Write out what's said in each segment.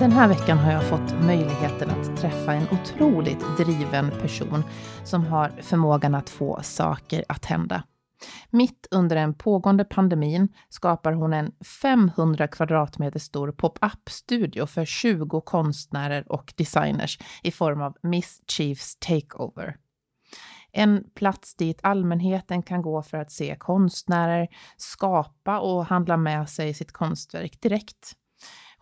Den här veckan har jag fått möjligheten att träffa en otroligt driven person som har förmågan att få saker att hända. Mitt under den pågående pandemin skapar hon en 500 kvadratmeter stor pop-up-studio för 20 konstnärer och designers i form av Miss Chiefs Takeover. En plats dit allmänheten kan gå för att se konstnärer skapa och handla med sig sitt konstverk direkt.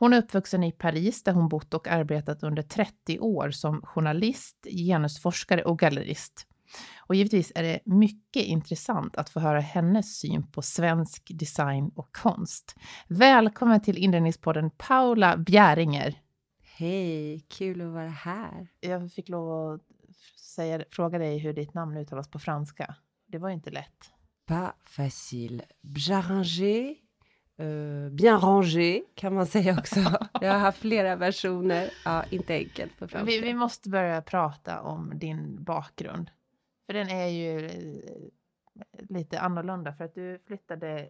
Hon är uppvuxen i Paris där hon bott och arbetat under 30 år som journalist, genusforskare och gallerist. Och givetvis är det mycket intressant att få höra hennes syn på svensk design och konst. Välkommen till inredningspodden Paula Bjäringer. Hej, kul att vara här. Jag fick lov att säga, fråga dig hur ditt namn uttalas på franska. Det var inte lätt. Pas facile. Bjäringer Uh, bien rangé kan man säga också. Jag har haft flera versioner. Ja, inte enkelt på. Vi, vi, måste börja prata om din bakgrund. För den är ju eh, lite annorlunda för att du flyttade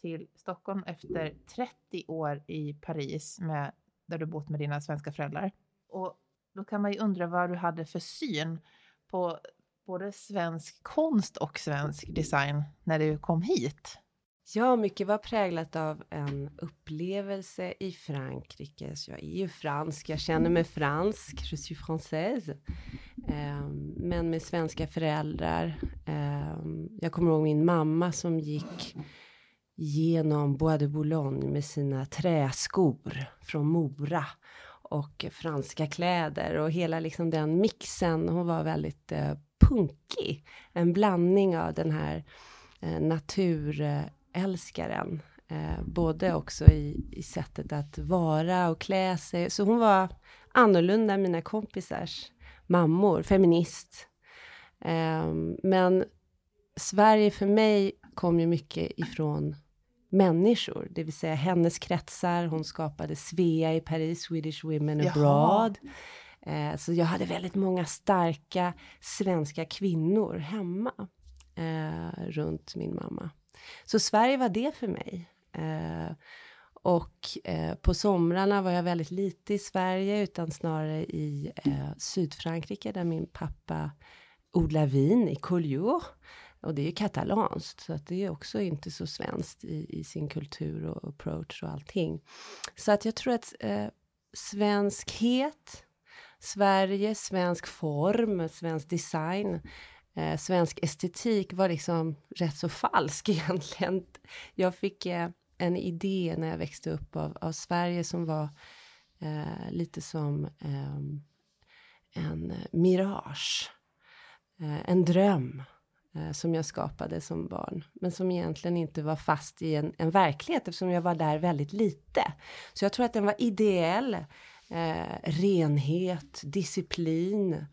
till Stockholm efter 30 år i Paris med, där du bott med dina svenska föräldrar. Och då kan man ju undra vad du hade för syn på både svensk konst och svensk design när du kom hit. Ja, mycket var präglat av en upplevelse i Frankrike. Så jag är ju fransk, jag känner mig fransk, je suis française. Um, men med svenska föräldrar. Um, jag kommer ihåg min mamma som gick genom Bois de Boulogne med sina träskor från Mora och franska kläder och hela liksom den mixen. Hon var väldigt uh, punkig. En blandning av den här eh, natur eh, älskaren. Eh, både också i, i sättet att vara och klä sig. Så hon var annorlunda än mina kompisars mammor, feminist. Eh, men Sverige för mig kom ju mycket ifrån människor, det vill säga hennes kretsar. Hon skapade Svea i Paris, Swedish Women Abroad. Eh, så jag hade väldigt många starka svenska kvinnor hemma eh, runt min mamma. Så Sverige var det för mig. Eh, och eh, på somrarna var jag väldigt lite i Sverige utan snarare i eh, Sydfrankrike där min pappa odlar vin i Collioure. Och det är ju katalanskt så att det är också inte så svenskt i, i sin kultur och approach och allting. Så att jag tror att eh, svenskhet, Sverige, svensk form, svensk design eh, svensk estetik var liksom rätt så falsk egentligen. Jag fick eh, en idé när jag växte upp av, av Sverige som var eh, lite som ehm, en mirage, eh, en dröm eh, som jag skapade som barn, men som egentligen inte var fast i en, en verklighet eftersom jag var där väldigt lite. Så jag tror att den var ideell, eh, renhet, disciplin,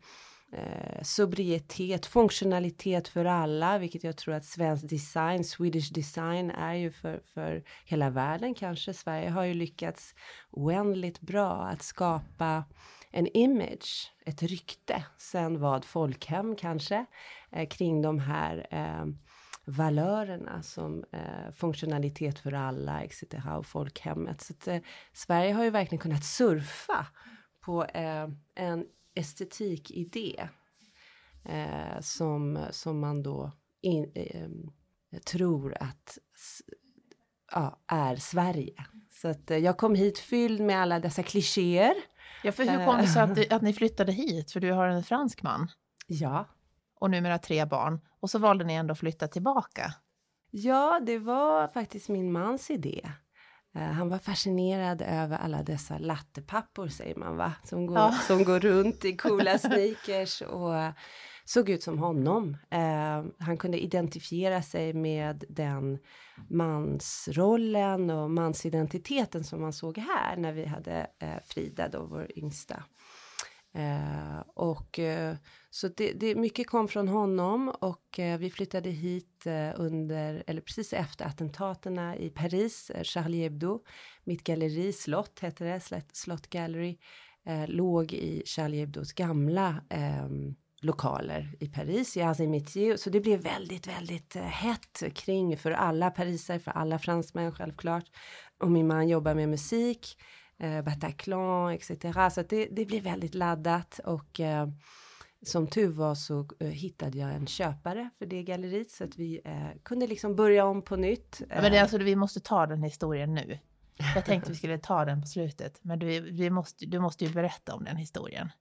eh, sobrietet, funktionalitet för alla, vilket jag tror att svensk design, Swedish design är ju för, för hela världen kanske. Sverige har ju lyckats oändligt bra att skapa en image, ett rykte, sen vad folkhem kanske, eh, kring de här eh, valörerna som eh, funktionalitet för alla, etc. folkhemmet. Så att, eh, Sverige har ju verkligen kunnat surfa på eh, en estetikidé eh, som, som man då in, eh, tror att ja, är Sverige. Så att eh, jag kom hit fylld med alla dessa klichéer. Ja, för hur kom det sig att, att ni flyttade hit? För du har en fransk man. Ja. Och numera tre barn. Och så valde ni ändå att flytta tillbaka. Ja, det var faktiskt min mans idé. Eh, han var fascinerad över alla dessa lattepappor, säger man va? Som går, ja. som går runt i coola sneakers och såg ut som honom. Eh, han kunde identifiera sig med den mansrollen och mansidentiteten som man såg här när vi hade eh, Frida, då vår yngsta. Eh, och eh, så det, det, mycket kom från honom och eh, vi flyttade hit eh, under, eller precis efter attentaterna i Paris, eh, Charlie Hebdo. Mitt galleri, Slott hette det, Slott Gallery, eh, låg i Charlie Hebdos gamla ehm, lokaler i Paris, i Azimitier. Så det blev väldigt, väldigt eh, hett kring för alla parisare, för alla fransmän självklart. Och min man jobbar med musik eh, Bataclan etc. Så det, det blir väldigt laddat och eh, som tur var så uh, hittade jag en köpare för det galleriet så att vi uh, kunde liksom börja om på nytt. Ja, men det, alltså, vi måste ta den historien nu. Jag tänkte vi skulle ta den på slutet, men du, vi måste, du måste ju berätta om den historien.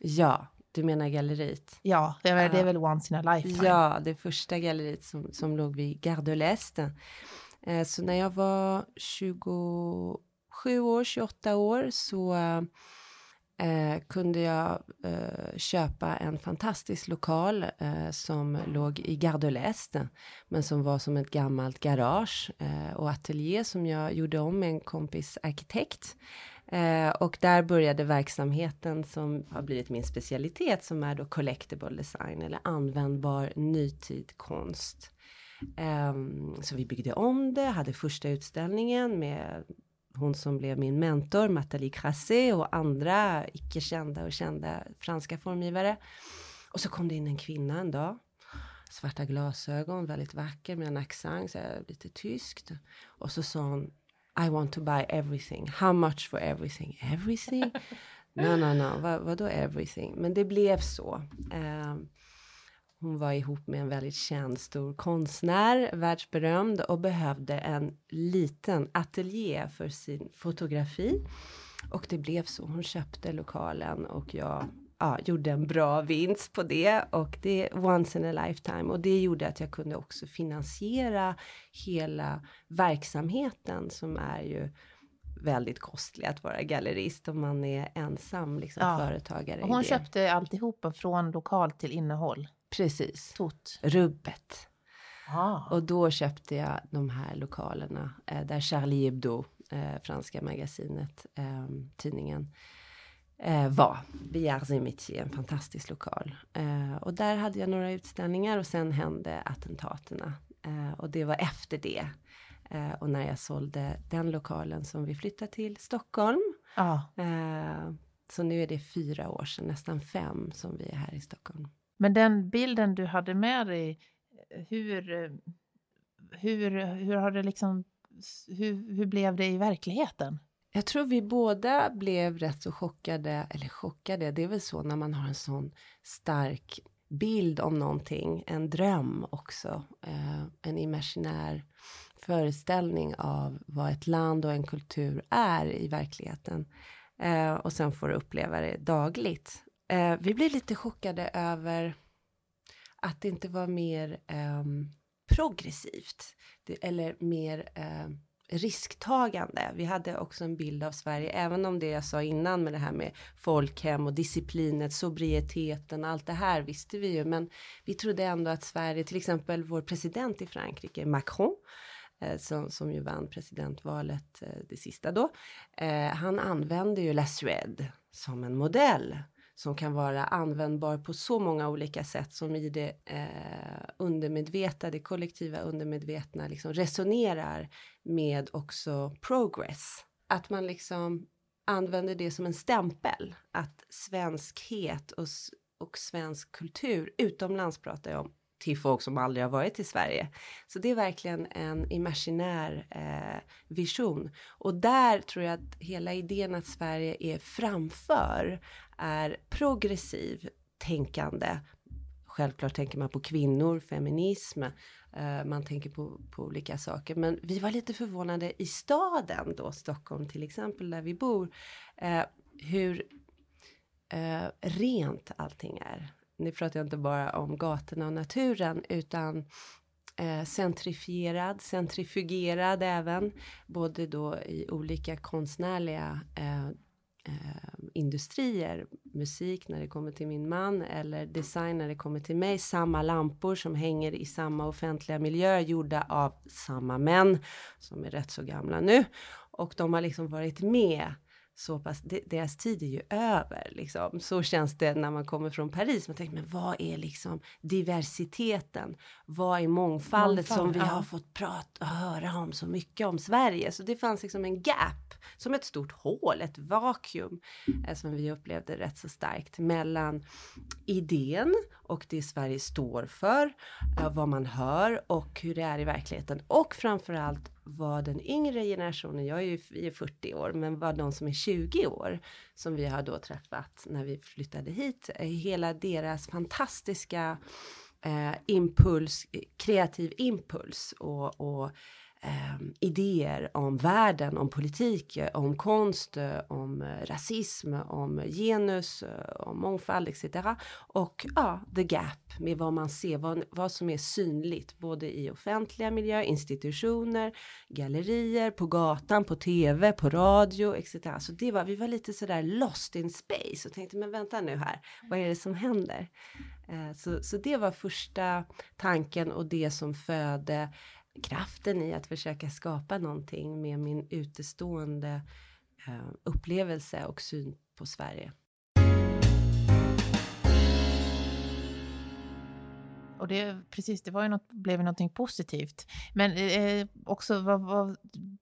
Ja, du menar galleriet? Ja, det är, det är väl once in a lifetime? Ja, det första galleriet som, som låg vid Gare de l'Est. Eh, så när jag var 27 år, 28 år så eh, kunde jag eh, köpa en fantastisk lokal eh, som låg i Gare de l'Est, men som var som ett gammalt garage eh, och ateljé som jag gjorde om med en kompis arkitekt. Eh, och där började verksamheten som har blivit min specialitet som är då collectible design eller användbar nytid konst. Um, så vi byggde om det, hade första utställningen med hon som blev min mentor, Nathalie Crassé och andra icke kända och kända franska formgivare. Och så kom det in en kvinna en dag. Svarta glasögon, väldigt vacker med en accent, så lite tyskt. Och så sa hon I want to buy everything. How much for everything? Everything? no, no, no. Vad, vadå everything? Men det blev så. Um, hon var ihop med en väldigt känd stor konstnär, världsberömd och behövde en liten ateljé för sin fotografi. Och det blev så. Hon köpte lokalen och jag ja, gjorde en bra vinst på det och det är once in a lifetime och det gjorde att jag kunde också finansiera hela verksamheten som är ju väldigt kostlig att vara gallerist om man är ensam liksom, ja. företagare. Och hon köpte alltihopa från lokal till innehåll. Precis. Tot. Rubbet. Ah. Och då köpte jag de här lokalerna eh, där Charlie Hebdo, eh, franska magasinet, eh, tidningen, var. Vid Métier, en fantastisk lokal. Eh, och där hade jag några utställningar och sen hände attentaterna. Eh, och det var efter det. Eh, och när jag sålde den lokalen som vi flyttade till Stockholm. Ah. så nu är det fyra år sedan, nästan fem, som vi är här i Stockholm. Men den bilden du hade med dig, eh, hur, eh, hur, hur har det liksom, hur, hur blev det i verkligheten? Jag tror vi båda blev rätt så chockade, eller chockade, det är väl så när man har en sån stark bild om någonting, en dröm också, eh, en imaginär föreställning av vad ett land och en kultur är i verkligheten. Eh, och sen får du uppleva det dagligt. Eh, vi blev lite chockade över att det inte var mer eh, progressivt. Det, eller mer eh, risktagande. Vi hade också en bild av Sverige, även om det jag sa innan med det här med folkhem och disciplinet, sobrieteten, allt det här visste vi ju, men vi trodde ändå att Sverige, till exempel vår president i Frankrike, Macron, eh, som, som ju vann presidentvalet eh, det sista då, eh, han använde ju La Suède som en modell som kan vara användbar på så många olika sätt som i det eh, undermedvetna, det kollektiva undermedvetna liksom resonerar med också progress. Att man liksom använder det som en stämpel, att svenskhet och, och svensk kultur, utomlands pratar jag om, till folk som aldrig har varit i Sverige. Så det är verkligen en imaginär eh, vision. Och där tror jag att hela idén att Sverige är framför är progressiv tänkande. Självklart tänker man på kvinnor, feminism, eh, man tänker på, på olika saker. Men vi var lite förvånade i staden då, Stockholm till exempel, där vi bor, eh, hur eh, rent allting är. Nu pratar jag inte bara om gatorna och naturen utan eh, centrifierad, centrifugerad även, både då i olika konstnärliga eh, eh, industrier, musik när det kommer till min man eller design när det kommer till mig, samma lampor som hänger i samma offentliga miljö, gjorda av samma män som är rätt så gamla nu. Och de har liksom varit med så pass, deras tid är ju över liksom. Så känns det när man kommer från Paris. Man tänker, men vad är liksom diversiteten? Vad är mångfaldet Mångfald, som vi ja. har fått prata och höra om så mycket om Sverige? Så det fanns liksom en gap, som ett stort hål, ett vakuum, eh, som vi upplevde rätt så starkt mellan idén och det Sverige står för, eh, vad man hör och hur det är i verkligheten och framförallt vad den yngre generationen, jag är ju vi är 40 år, men vad de som är 20 år som vi har då träffat när vi flyttade hit, hela deras fantastiska eh, impuls, eh, kreativ impuls och, och eh, idéer om världen, om politik, eh, om konst, eh, om eh, rasism, om genus, om mångfald etc. Och ja, the gap med vad man ser, vad, vad som är synligt både i offentliga miljöer, institutioner, gallerier, på gatan, på tv, på radio etc. Så det var, vi var lite sådär lost in space och tänkte men vänta nu här, vad är det som händer? Eh, så, så det var första tanken och det som födde kraften i att försöka skapa någonting med min utestående eh, upplevelse och syn på Sverige. Och det, precis, det var ju något, blev ju någonting positivt. Men eh, också, vad, vad,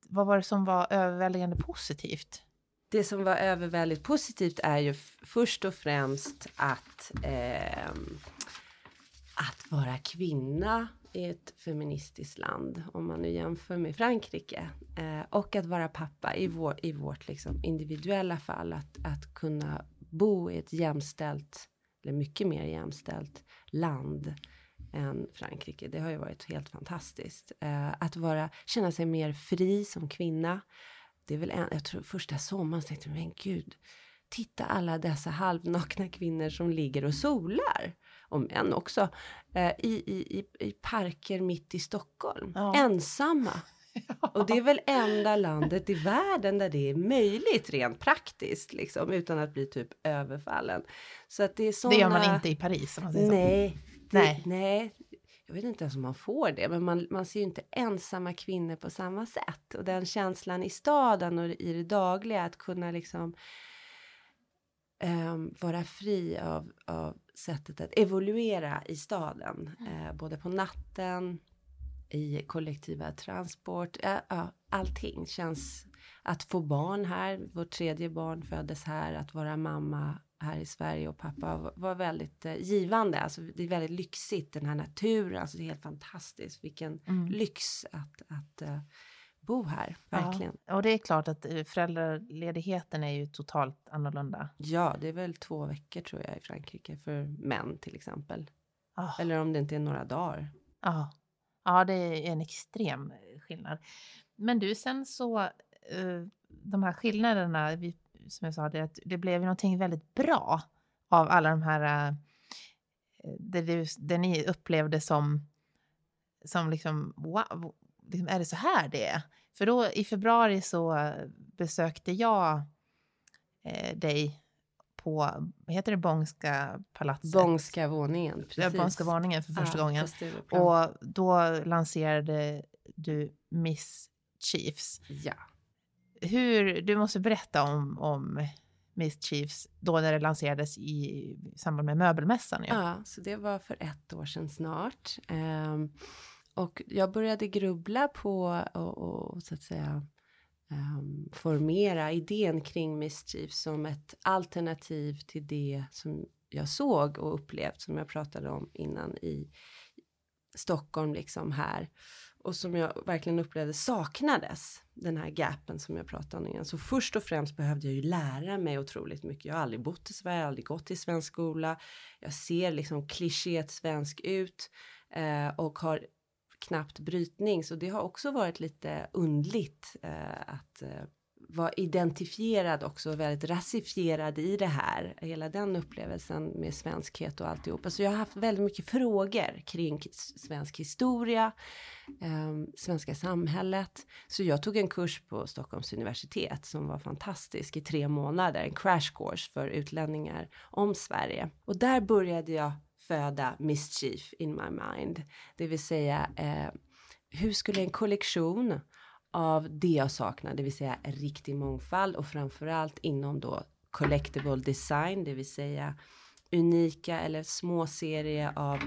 vad var det som var överväldigande positivt? Det som var överväldigt positivt är ju först och främst att eh, att vara kvinna i ett feministiskt land, om man nu jämför med Frankrike, eh, och att vara pappa i, vår, i vårt liksom individuella fall, att, att kunna bo i ett jämställt, eller mycket mer jämställt land än Frankrike. Det har ju varit helt fantastiskt. Eh, att vara, känna sig mer fri som kvinna. Det är väl en, jag tror första sommaren tänkte jag, men gud, titta alla dessa halvnakna kvinnor som ligger och solar och män också, eh, i, i, i parker mitt i Stockholm. Ja. Ensamma. Ja. Och det är väl enda landet i världen där det är möjligt rent praktiskt, liksom, utan att bli typ överfallen. Så att det är såna... Det gör man inte i Paris om man säger nej, så. Nej. nej. Jag vet inte ens om man får det, men man, man ser ju inte ensamma kvinnor på samma sätt. Och den känslan i staden och i det dagliga, att kunna liksom um, vara fri av, av sättet att evoluera i staden. Mm. Eh, både på natten, i kollektiva transport, eh, ja, allting känns att få barn här, vårt tredje barn föddes här, att vara mamma här i Sverige och pappa var väldigt eh, givande. Alltså det är väldigt lyxigt, den här naturen, alltså det är helt fantastiskt. Vilken mm. lyx att, att uh, bo här, verkligen. Ja, och det är klart att eh, föräldraledigheten är ju totalt annorlunda. Ja, det är väl två veckor tror jag i Frankrike för män till exempel. Oh. Eller om det inte är några dagar. Ja, ja det är en extrem eh, skillnad. Men du, sen så, uh, de här skillnaderna, vi, som jag sa, det, det blev ju någonting väldigt bra av alla de här, det, det, det ni upplevde som, som liksom, wow, liksom, är det så här det är? För då i februari så besökte jag eh, dig på, vad heter det, Bångska palatset? Bångska våningen, precis. Bångska våningen för första ja, gången. Och då lanserade du Miss Chiefs. Ja. Hur, du måste berätta om, om Miss Chiefs då när det lanserades i samband med möbelmässan. Ja. ja, så det var för ett år sedan snart. Um, och jag började grubbla på och, och så att säga um, formera idén kring Mischief som ett alternativ till det som jag såg och upplevt som jag pratade om innan i Stockholm liksom här och som jag verkligen upplevde saknades den här gapen som jag pratade om innan. Så först och främst behövde jag ju lära mig otroligt mycket. Jag har aldrig bott i Sverige, aldrig gått i svensk skola. Jag ser liksom klichéet svensk ut eh, och har knappt brytning så det har också varit lite undligt eh, att eh, vara identifierad också väldigt rasifierad i det här. Hela den upplevelsen med svenskhet och alltihopa. Så jag har haft väldigt mycket frågor kring svensk historia, eh, svenska samhället. Så jag tog en kurs på Stockholms universitet som var fantastisk i tre månader. En crash course för utlänningar om Sverige. Och där började jag föda mischief in my mind. Det vill säga, eh, hur skulle en kollektion av det jag saknar, det vill säga riktig mångfald och framförallt inom då collectible design, det vill säga unika eller små serier av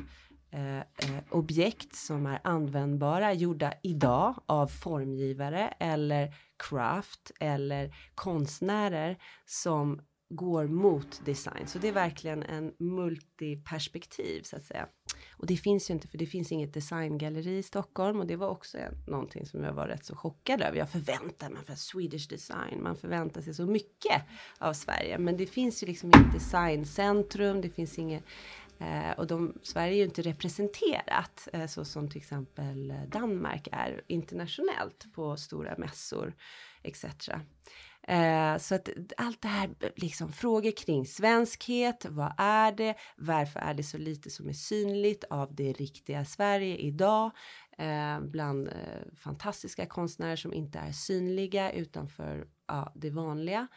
eh, eh, objekt som är användbara, gjorda idag av formgivare eller craft eller konstnärer som går mot design. Så det är verkligen en multiperspektiv så att säga. Och det finns ju inte, för det finns inget designgalleri i Stockholm och det var också en, någonting som jag var rätt så chockad över. Jag förväntar mig för Swedish design, man förväntar sig så mycket av Sverige, men det finns ju liksom inget designcentrum, det finns inget Eh, och de, Sverige är ju inte representerat eh, så som till exempel eh, Danmark är internationellt på stora mässor etc. Eh, så att allt det här, liksom frågor kring svenskhet, vad är det, varför är det så lite som är synligt av det riktiga Sverige idag, eh, bland eh, fantastiska konstnärer som inte är synliga utanför ja, det vanliga.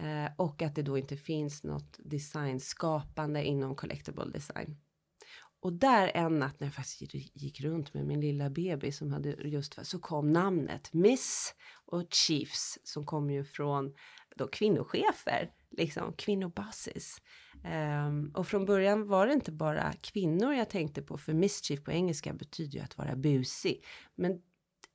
Eh, och att det då inte finns något designskapande inom collectible design. Och där en natt när jag faktiskt gick runt med min lilla bebis som hade just så kom namnet Miss och Chiefs som kom ju från då kvinnochefer, liksom kvinnobasis. Um, ehm, och från början var det inte bara kvinnor jag tänkte på, för mischief på engelska betyder ju att vara busig. Men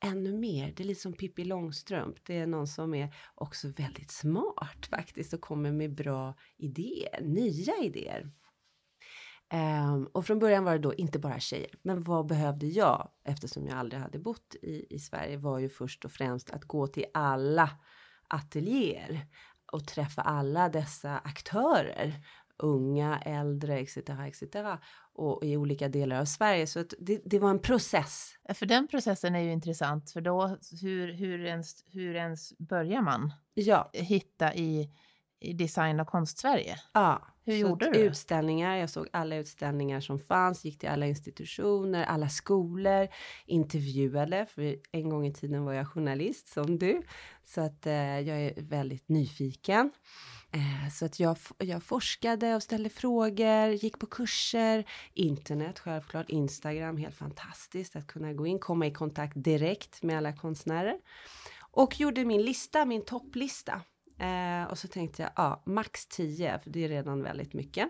ännu mer. Det är lite som Pippi Långstrump. Det är någon som är också väldigt smart faktiskt och kommer med bra idéer, nya idéer. Um, och från början var det då inte bara tjejer. Men vad behövde jag? Eftersom jag aldrig hade bott i, i Sverige var ju först och främst att gå till alla ateljéer och träffa alla dessa aktörer unga, äldre etc. etc. och i olika delar av Sverige. Så det, det, var en process. För den processen är ju intressant, för då hur, hur, ens, hur ens börjar man ja. hitta i, i design och konst-Sverige? Ja. Hur gjorde du? Utställningar, jag såg alla utställningar som fanns, gick till alla institutioner, alla skolor, intervjuade, för en gång i tiden var jag journalist som du, så att eh, jag är väldigt nyfiken. Eh, så att jag, jag forskade och ställde frågor, gick på kurser, internet självklart, Instagram, helt fantastiskt att kunna gå in, komma i kontakt direkt med alla konstnärer. Och gjorde min lista, min topplista. Eh, och så tänkte jag, ja, max 10, för det är redan väldigt mycket.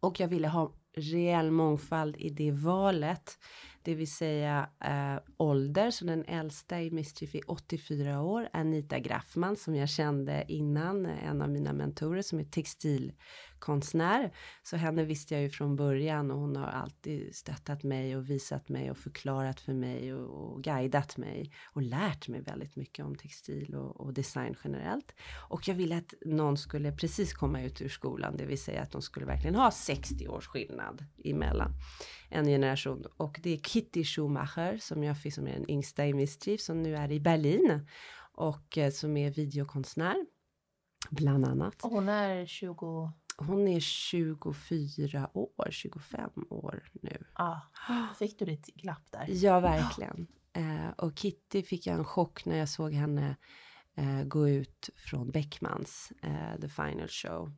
Och jag ville ha reell mångfald i det valet. Det vill säga eh, ålder, så den äldsta i Mischief är 84 år, Anita Graffman som jag kände innan, en av mina mentorer som är textilkonstnär. Så henne visste jag ju från början och hon har alltid stöttat mig och visat mig och förklarat för mig och, och guidat mig och lärt mig väldigt mycket om textil och, och, design generellt. Och jag ville att någon skulle precis komma ut ur skolan, det vill säga att de skulle verkligen ha 60 års skillnad emellan en generation och det är Kitty Schumacher som jag fick som är den yngsta i Mischief som nu är i Berlin och eh, som är videokonstnär bland annat. Och hon är 20? Hon är 24 år, 25 år nu. Ja, ah, fick du ditt glapp där? Ja, verkligen. Eh, och Kitty fick jag en chock när jag såg henne eh, gå ut från Beckmans eh, The Final Show.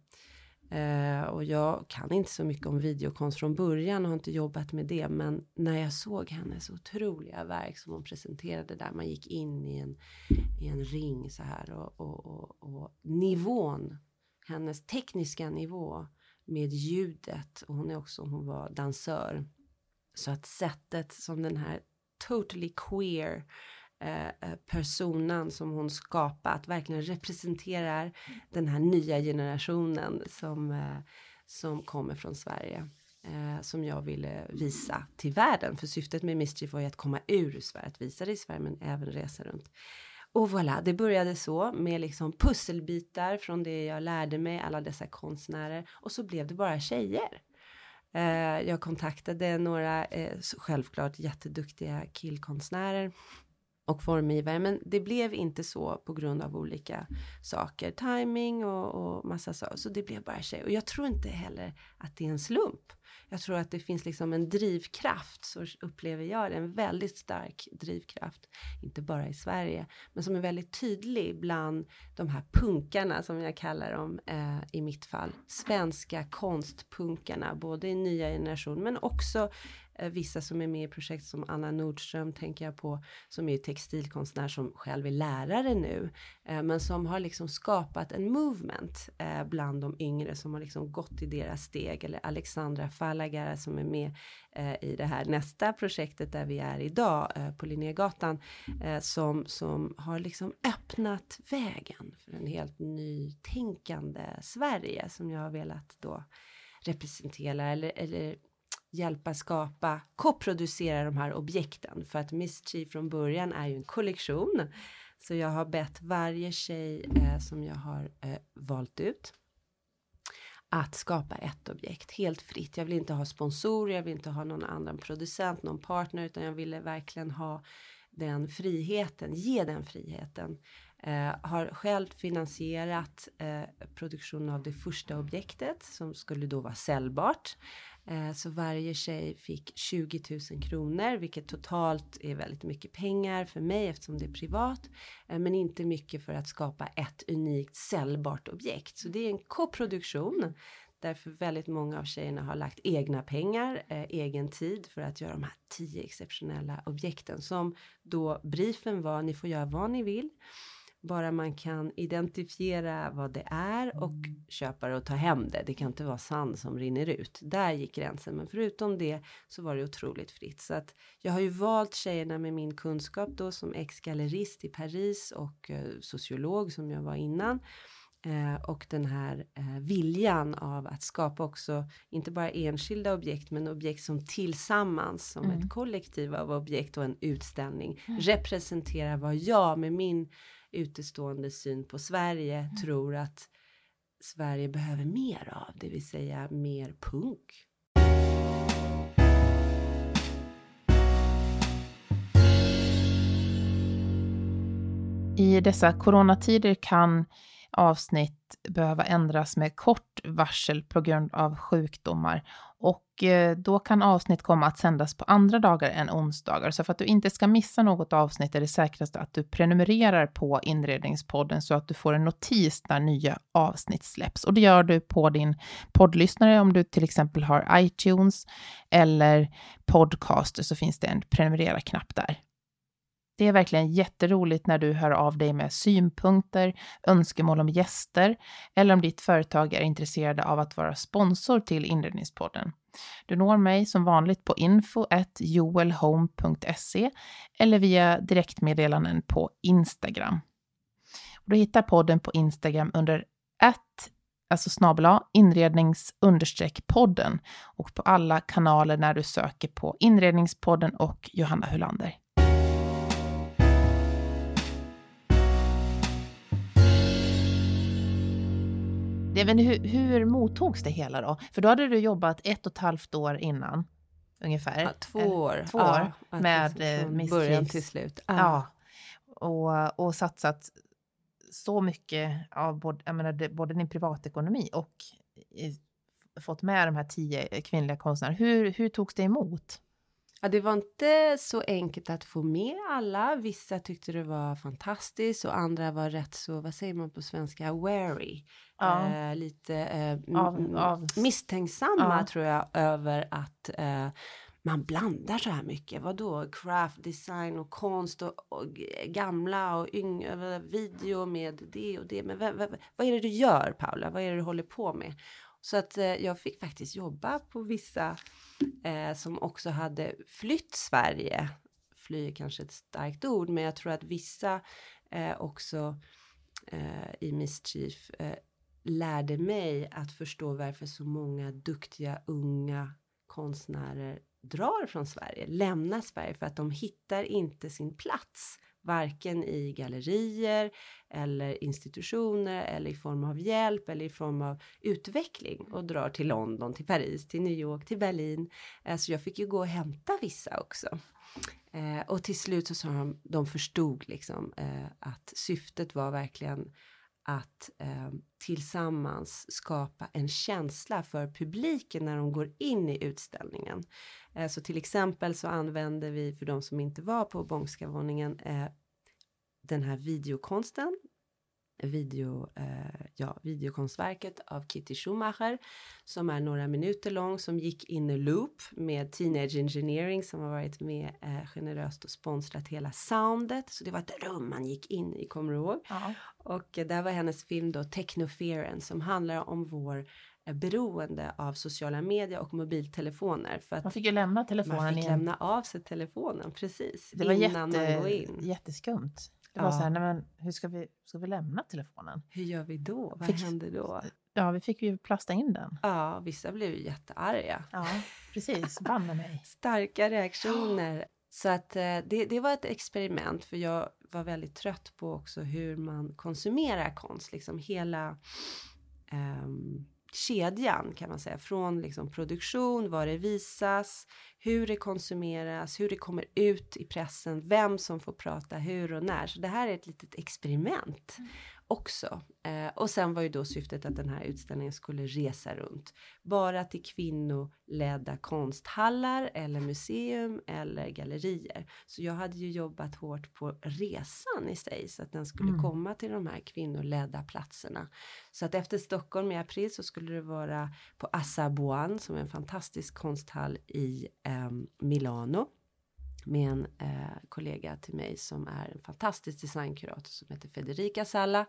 Eh, och jag kan inte så mycket om videokonst från början och har inte jobbat med det. Men när jag såg hennes otroliga verk som hon presenterade där man gick in i en, i en ring så här och, och, och, och nivån, hennes tekniska nivå med ljudet och hon är också, hon var dansör. Så att sättet som den här totally queer Eh, eh som hon skapat verkligen representerar den här nya generationen som, eh, som kommer från Sverige. Eh, som jag ville visa till världen. För syftet med Mischief var ju att komma ur Sverige, att visa det i Sverige men även resa runt. Och voilà, det började så med liksom pusselbitar från det jag lärde mig, alla dessa konstnärer. Och så blev det bara tjejer. Eh, jag kontaktade några, eh, självklart jätteduktiga killkonstnärer och formgivare. Men det blev inte så på grund av olika saker. Timing och, och massa saker. Så det blev bara tjej. Och jag tror inte heller att det är en slump. Jag tror att det finns liksom en drivkraft, så upplever jag det, en väldigt stark drivkraft. Inte bara i Sverige, men som är väldigt tydlig bland de här punkarna som jag kallar dem eh, i mitt fall. Svenska konstpunkarna, både i nya generation men också Eh, vissa som är med i projekt som Anna Nordström tänker jag på, som är textilkonstnär som själv är lärare nu, eh, men som har liksom skapat en movement eh, bland de yngre som har liksom gått i deras steg, eller Alexandra Fallagara som är med eh, i det här nästa projektet där vi är idag eh, på Linnégatan, som, som har liksom öppnat vägen för en helt nytänkande Sverige som jag har velat då representera eller, eller hjälpa skapa, koproducera de här objekten för att Mischief från början är ju en kollektion. Så jag har bett varje tjej eh, som jag har eh, valt ut att skapa ett objekt helt fritt. Jag vill inte ha sponsorer, jag vill inte ha någon annan producent, någon partner, utan jag ville verkligen ha den friheten, ge den friheten. Eh, har själv finansierat eh, produktionen av det första objektet som skulle då vara säljbart. Eh, så varje tjej fick 20 000 kronor, vilket totalt är väldigt mycket pengar för mig eftersom det är privat. Eh, men inte mycket för att skapa ett unikt säljbart objekt. Så det är en koproduktion Därför väldigt många av tjejerna har lagt egna pengar, eh, egen tid för att göra de här tio exceptionella objekten som då briefen var, ni får göra vad ni vill. Bara man kan identifiera vad det är och köpa det och ta hem det. Det kan inte vara sand som rinner ut. Där gick gränsen. Men förutom det så var det otroligt fritt. Så att jag har ju valt tjejerna med min kunskap då som ex-gallerist i Paris och eh, sociolog som jag var innan. Eh, och den här eh, viljan av att skapa också, inte bara enskilda objekt, men objekt som tillsammans, som mm. ett kollektiv av objekt och en utställning, mm. representerar vad jag med min utestående syn på Sverige mm. tror att Sverige behöver mer av, det vill säga mer punk. I dessa coronatider kan avsnitt behöva ändras med kort varsel på grund av sjukdomar. Och eh, då kan avsnitt komma att sändas på andra dagar än onsdagar. Så för att du inte ska missa något avsnitt är det säkrast att du prenumererar på Inredningspodden så att du får en notis när nya avsnitt släpps. Och det gör du på din poddlyssnare om du till exempel har iTunes eller Podcaster så finns det en prenumerera-knapp där. Det är verkligen jätteroligt när du hör av dig med synpunkter, önskemål om gäster eller om ditt företag är intresserade av att vara sponsor till Inredningspodden. Du når mig som vanligt på info.joelhome.se eller via direktmeddelanden på Instagram. Du hittar podden på Instagram under att alltså snabel inrednings podden och på alla kanaler när du söker på Inredningspodden och Johanna Hulander. Det, men hur, hur mottogs det hela då? För då hade du jobbat ett och ett halvt år innan, ungefär. Ja, två år. Två år ja, med liksom Miss början till slut. Ja. ja. Och, och satsat så mycket av både, menar, både din privatekonomi och i, fått med de här tio kvinnliga konstnärerna. Hur, hur togs det emot? Ja, det var inte så enkelt att få med alla. Vissa tyckte det var fantastiskt och andra var rätt så, vad säger man på svenska, wary. Ja. Eh, lite eh, av, av. misstänksamma ja. tror jag över att eh, man blandar så här mycket. Vad då? Craft, design och konst och, och gamla och yngre, video med det och det. Men vad, vad, vad är det du gör Paula? Vad är det du håller på med? Så att eh, jag fick faktiskt jobba på vissa eh, som också hade flytt Sverige. Fly är kanske ett starkt ord, men jag tror att vissa eh, också eh, i Mischief eh, lärde mig att förstå varför så många duktiga unga konstnärer drar från Sverige, lämnar Sverige för att de hittar inte sin plats varken i gallerier eller institutioner eller i form av hjälp eller i form av utveckling och drar till London, till Paris, till New York, till Berlin. Eh, så jag fick ju gå och hämta vissa också. Eh, och till slut så sa de, de förstod liksom eh, att syftet var verkligen att eh, tillsammans skapa en känsla för publiken när de går in i utställningen. Eh, så till exempel så använder vi för de som inte var på Bångska våningen eh, den här videokonsten video, eh, ja, videokonstverket av Kitty Schumacher som är några minuter lång som gick in i loop med Teenage Engineering som har varit med eh, generöst och sponsrat hela soundet. Så det var ett rum man gick in i, kommer du ihåg? Ja. Och eh, där var hennes film då Technoference som handlar om vår eh, beroende av sociala medier och mobiltelefoner. För att man fick ju lämna telefonen Man fick igen. lämna av sig telefonen, precis. Det var innan jätte, man går in. jätteskumt. Det var ja. så här, nej men hur ska vi, ska vi lämna telefonen? Hur gör vi då? Vad Fick, händer då? Ja, vi fick ju plasta in den. Ja, vissa blev ju jättearga. Ja, precis. Banne mig. Starka reaktioner. Så att eh, det, det var ett experiment för jag var väldigt trött på också hur man konsumerar konst, liksom hela um, kedjan kan man säga, från liksom produktion, vad det visas, hur det konsumeras, hur det kommer ut i pressen, vem som får prata hur och när. Så det här är ett litet experiment. Mm också. Eh, och sen var ju då syftet att den här utställningen skulle resa runt. Bara till kvinnoledda konsthallar eller museum eller gallerier. Så jag hade ju jobbat hårt på resan i sig så att den skulle mm. komma till de här kvinnoledda platserna. Så att efter Stockholm i april så skulle det vara på Assabuan som är en fantastisk konsthall i eh, Milano med en eh, kollega till mig som är en fantastisk designkurator som heter Federica Salla.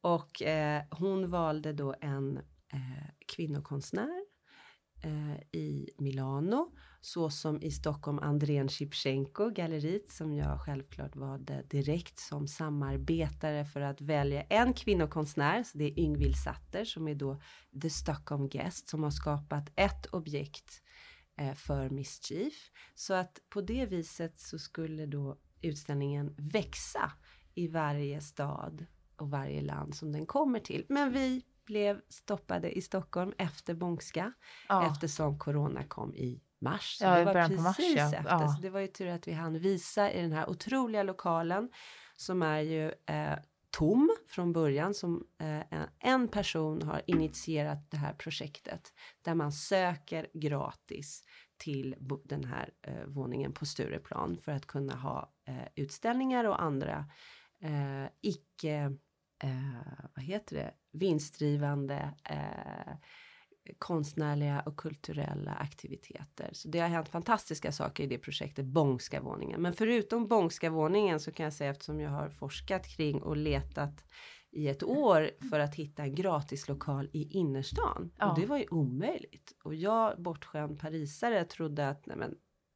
Och eh, hon valde då en eh, kvinnokonstnär eh, i Milano, såsom i Stockholm Andrén Shipchenko, galleriet som jag självklart valde direkt som samarbetare för att välja en kvinnokonstnär, så det är Yngvild Satter som är då The Stockholm Guest som har skapat ett objekt Eh, för Mischief. Så att på det viset så skulle då utställningen växa i varje stad och varje land som den kommer till. Men vi blev stoppade i Stockholm efter Bångska ja. eftersom corona kom i mars. Så ja, det var precis mars, ja. efter. Ja. Så det var ju tur att vi hann visa i den här otroliga lokalen som är ju eh, tom från början som eh, en person har initierat det här projektet där man söker gratis till den här eh, våningen på Stureplan för att kunna ha eh, utställningar och andra eh, icke, eh, vad heter det, vinstdrivande eh, konstnärliga och kulturella aktiviteter. Så det har hänt fantastiska saker i det projektet Bångska våningen. Men förutom Bångska våningen så kan jag säga eftersom jag har forskat kring och letat i ett år för att hitta en gratislokal i innerstan. Ja. Och det var ju omöjligt. Och jag, bortskämd parisare, trodde att nej men,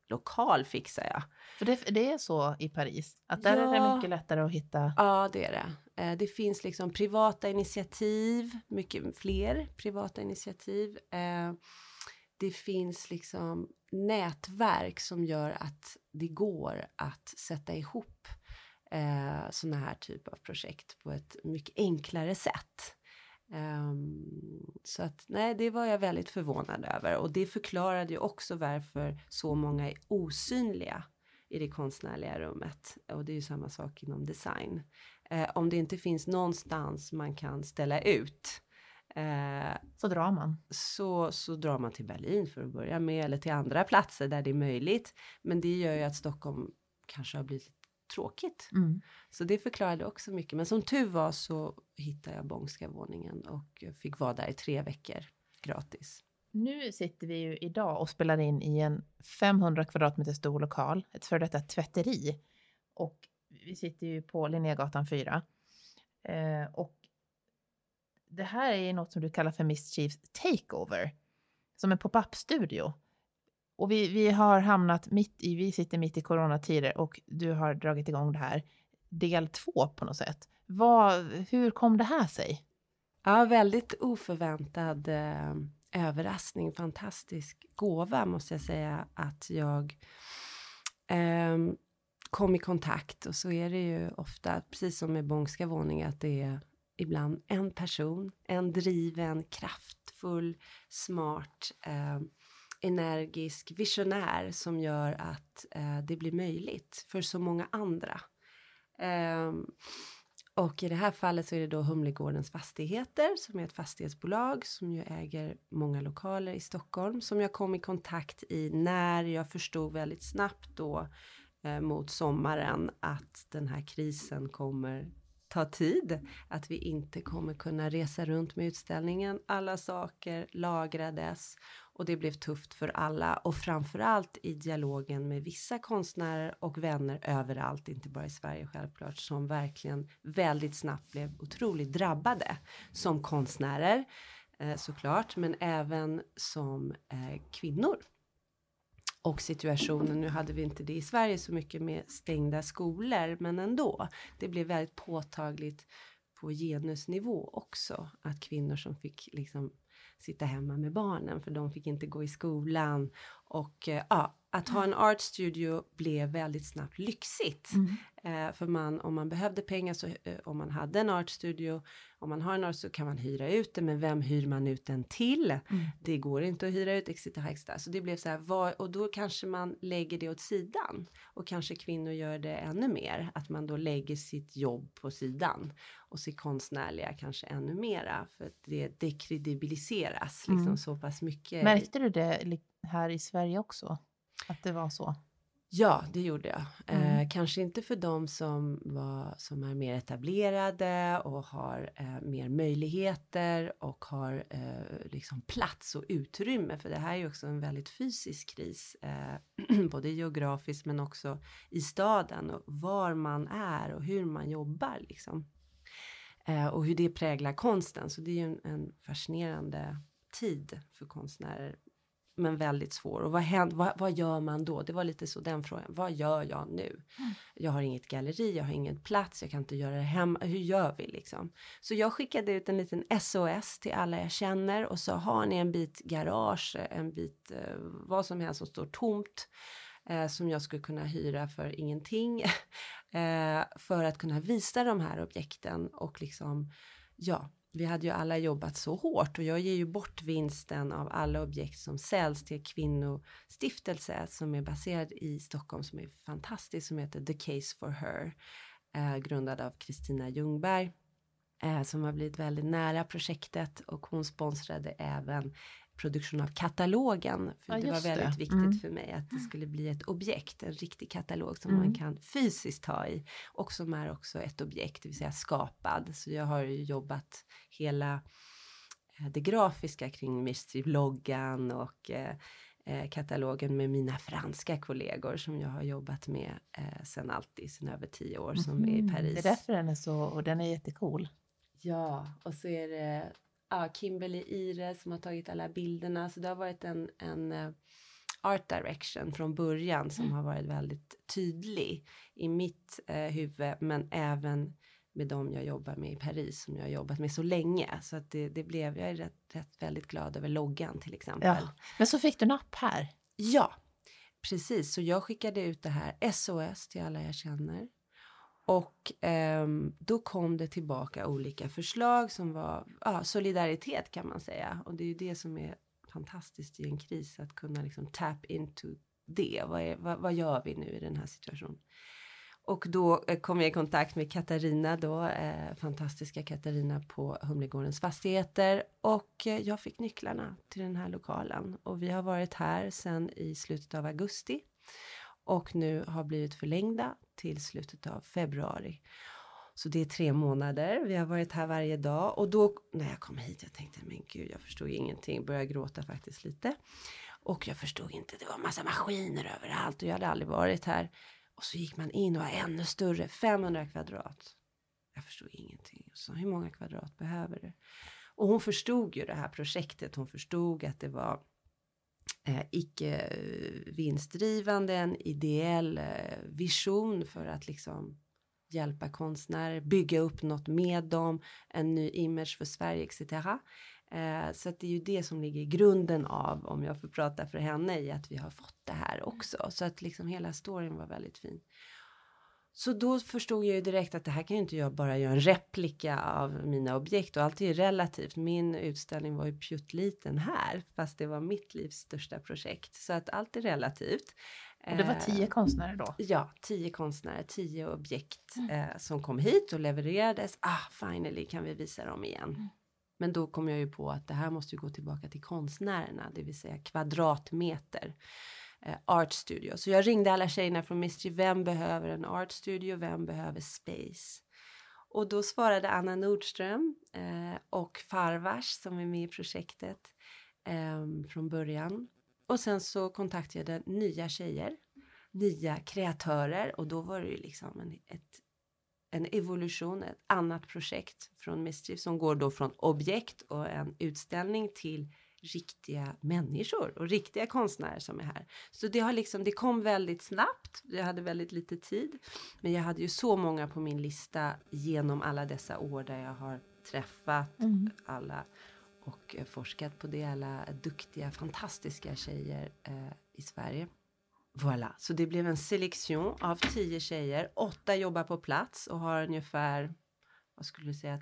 lokal fixar jag. För det, det är så i Paris, att där ja, är det mycket lättare att hitta? Ja, det är det. Eh, det finns liksom privata initiativ, mycket fler privata initiativ. Eh, det finns liksom nätverk som gör att det går att sätta ihop eh, sådana här typ av projekt på ett mycket enklare sätt. Um, så att nej, det var jag väldigt förvånad över och det förklarade ju också varför så många är osynliga i det konstnärliga rummet. Och det är ju samma sak inom design. Eh, om det inte finns någonstans man kan ställa ut eh, så drar man. Så, så drar man till Berlin för att börja med eller till andra platser där det är möjligt. Men det gör ju att Stockholm kanske har blivit tråkigt. Mm. Så det förklarade också mycket. Men som tur var så hittade jag Bångska våningen och fick vara där i tre veckor gratis. Nu sitter vi ju idag och spelar in i en 500 kvadratmeter stor lokal, ett före detta tvätteri. Och vi sitter ju på Linnégatan 4. Eh, och det här är något som du kallar för Mischiefs Takeover, som en pop-up-studio. Och vi, vi har hamnat mitt i, vi sitter mitt i coronatider och du har dragit igång det här, del två på något sätt. Vad, hur kom det här sig? Ja, väldigt oförväntad eh, överraskning, fantastisk gåva måste jag säga att jag eh, kom i kontakt och så är det ju ofta, precis som med Bångska våning, att det är ibland en person, en driven, kraftfull, smart, eh, energisk visionär som gör att eh, det blir möjligt för så många andra. Eh, och i det här fallet så är det då Humlegårdens Fastigheter som är ett fastighetsbolag som ju äger många lokaler i Stockholm som jag kom i kontakt i när jag förstod väldigt snabbt då eh, mot sommaren att den här krisen kommer ta tid, att vi inte kommer kunna resa runt med utställningen. Alla saker lagrades och det blev tufft för alla och framförallt i dialogen med vissa konstnärer och vänner överallt, inte bara i Sverige självklart, som verkligen väldigt snabbt blev otroligt drabbade som konstnärer eh, såklart, men även som eh, kvinnor. Och situationen, nu hade vi inte det i Sverige så mycket med stängda skolor, men ändå. Det blev väldigt påtagligt på genusnivå också. Att kvinnor som fick liksom sitta hemma med barnen för de fick inte gå i skolan. Och eh, ja, att ha en art studio blev väldigt snabbt lyxigt. Mm. Eh, för man, om man behövde pengar så eh, om man hade en art studio, om man har en art så kan man hyra ut det, men vem hyr man ut den till? Mm. Det går inte att hyra ut, etc. Så det blev så här, var, och då kanske man lägger det åt sidan. Och kanske kvinnor gör det ännu mer, att man då lägger sitt jobb på sidan. Och sitt konstnärliga kanske ännu mera, för att det dekredibiliseras liksom mm. så pass mycket. Märkte du det här i Sverige också? Att det var så? Ja, det gjorde jag. Mm. Eh, kanske inte för de som, var, som är mer etablerade och har eh, mer möjligheter och har eh, liksom plats och utrymme. För det här är ju också en väldigt fysisk kris, eh, både geografiskt men också i staden och var man är och hur man jobbar. Liksom. Eh, och hur det präglar konsten. Så det är ju en, en fascinerande tid för konstnärer men väldigt svår. Och vad, händer, vad, vad, gör man då? Det var lite så den frågan. Vad gör jag nu? Mm. Jag har inget galleri, jag har ingen plats, jag kan inte göra det hemma. Hur gör vi liksom? Så jag skickade ut en liten SOS till alla jag känner och sa har ni en bit garage, en bit eh, vad som helst som står tomt eh, som jag skulle kunna hyra för ingenting eh, för att kunna visa de här objekten och liksom ja, vi hade ju alla jobbat så hårt och jag ger ju bort vinsten av alla objekt som säljs till kvinnostiftelse som är baserad i Stockholm som är fantastisk som heter The Case for Her eh, grundad av Kristina Ljungberg eh, som har blivit väldigt nära projektet och hon sponsrade även produktion av katalogen. För ja, det var väldigt det. viktigt mm. för mig att det skulle bli ett objekt, en riktig katalog som mm. man kan fysiskt ta i och som är också ett objekt, det vill säga skapad. Så jag har ju jobbat hela eh, det grafiska kring Mystery-bloggan och eh, eh, katalogen med mina franska kollegor som jag har jobbat med eh, sen alltid, sen över tio år som mm. är i Paris. Det är därför den är så, och den är jättecool. Ja, och så är det ja, Kimberly Ire som har tagit alla bilderna. Så det har varit en, en uh, art direction från början som mm. har varit väldigt tydlig i mitt uh, huvud men även med dem jag jobbar med i Paris som jag har jobbat med så länge. Så att det, det blev, jag är rätt, rätt väldigt glad över loggan till exempel. Ja. Men så fick du napp här? Ja, precis. Så jag skickade ut det här SOS till alla jag känner. Och eh, då kom det tillbaka olika förslag som var ja, solidaritet kan man säga. Och det är ju det som är fantastiskt i en kris, att kunna liksom tap into det. Vad, är, vad, vad gör vi nu i den här situationen? Och då eh, kom jag i kontakt med Katarina då, eh, fantastiska Katarina på Humlegårdens fastigheter och eh, jag fick nycklarna till den här lokalen och vi har varit här sedan i slutet av augusti och nu har blivit förlängda till slutet av februari. Så det är tre månader. Vi har varit här varje dag och då när jag kom hit, jag tänkte men gud, jag förstod ingenting, började gråta faktiskt lite. Och jag förstod inte, det var massa maskiner överallt och jag hade aldrig varit här. Och så gick man in och var ännu större, 500 kvadrat. Jag förstod ingenting. Så hur många kvadrat behöver du? Och hon förstod ju det här projektet. Hon förstod att det var eh, icke vinstdrivande, en ideell eh, vision för att liksom hjälpa konstnärer, bygga upp något med dem, en ny image för Sverige etc. Eh, så att det är ju det som ligger i grunden av, om jag får prata för henne, i att vi har fått det här också. Så att liksom hela storyn var väldigt fin. Så då förstod jag ju direkt att det här kan ju inte jag bara göra en replika av mina objekt och allt är ju relativt. Min utställning var ju pjuttliten här, fast det var mitt livs största projekt. Så att allt är relativt. Och det var tio eh, konstnärer då? Ja, tio konstnärer, tio objekt mm. eh, som kom hit och levererades. Ah, finally kan vi visa dem igen. Mm. Men då kom jag ju på att det här måste ju gå tillbaka till konstnärerna, det vill säga kvadratmeter eh, art studio. Så jag ringde alla tjejerna från Mystery, vem behöver en art studio, vem behöver space? Och då svarade Anna Nordström eh, och Farvars som är med i projektet eh, från början. Och sen så kontaktade jag nya tjejer, nya kreatörer och då var det ju liksom en, ett, en evolution, ett annat projekt från Mischief som går då från objekt och en utställning till riktiga människor och riktiga konstnärer som är här. Så det har liksom, det kom väldigt snabbt. Jag hade väldigt lite tid. Men jag hade ju så många på min lista genom alla dessa år där jag har träffat mm. alla och eh, forskat på det. Alla duktiga, fantastiska tjejer eh, i Sverige. Voilà, så det blev en selektion av tio tjejer. Åtta jobbar på plats och har ungefär, vad skulle du säga,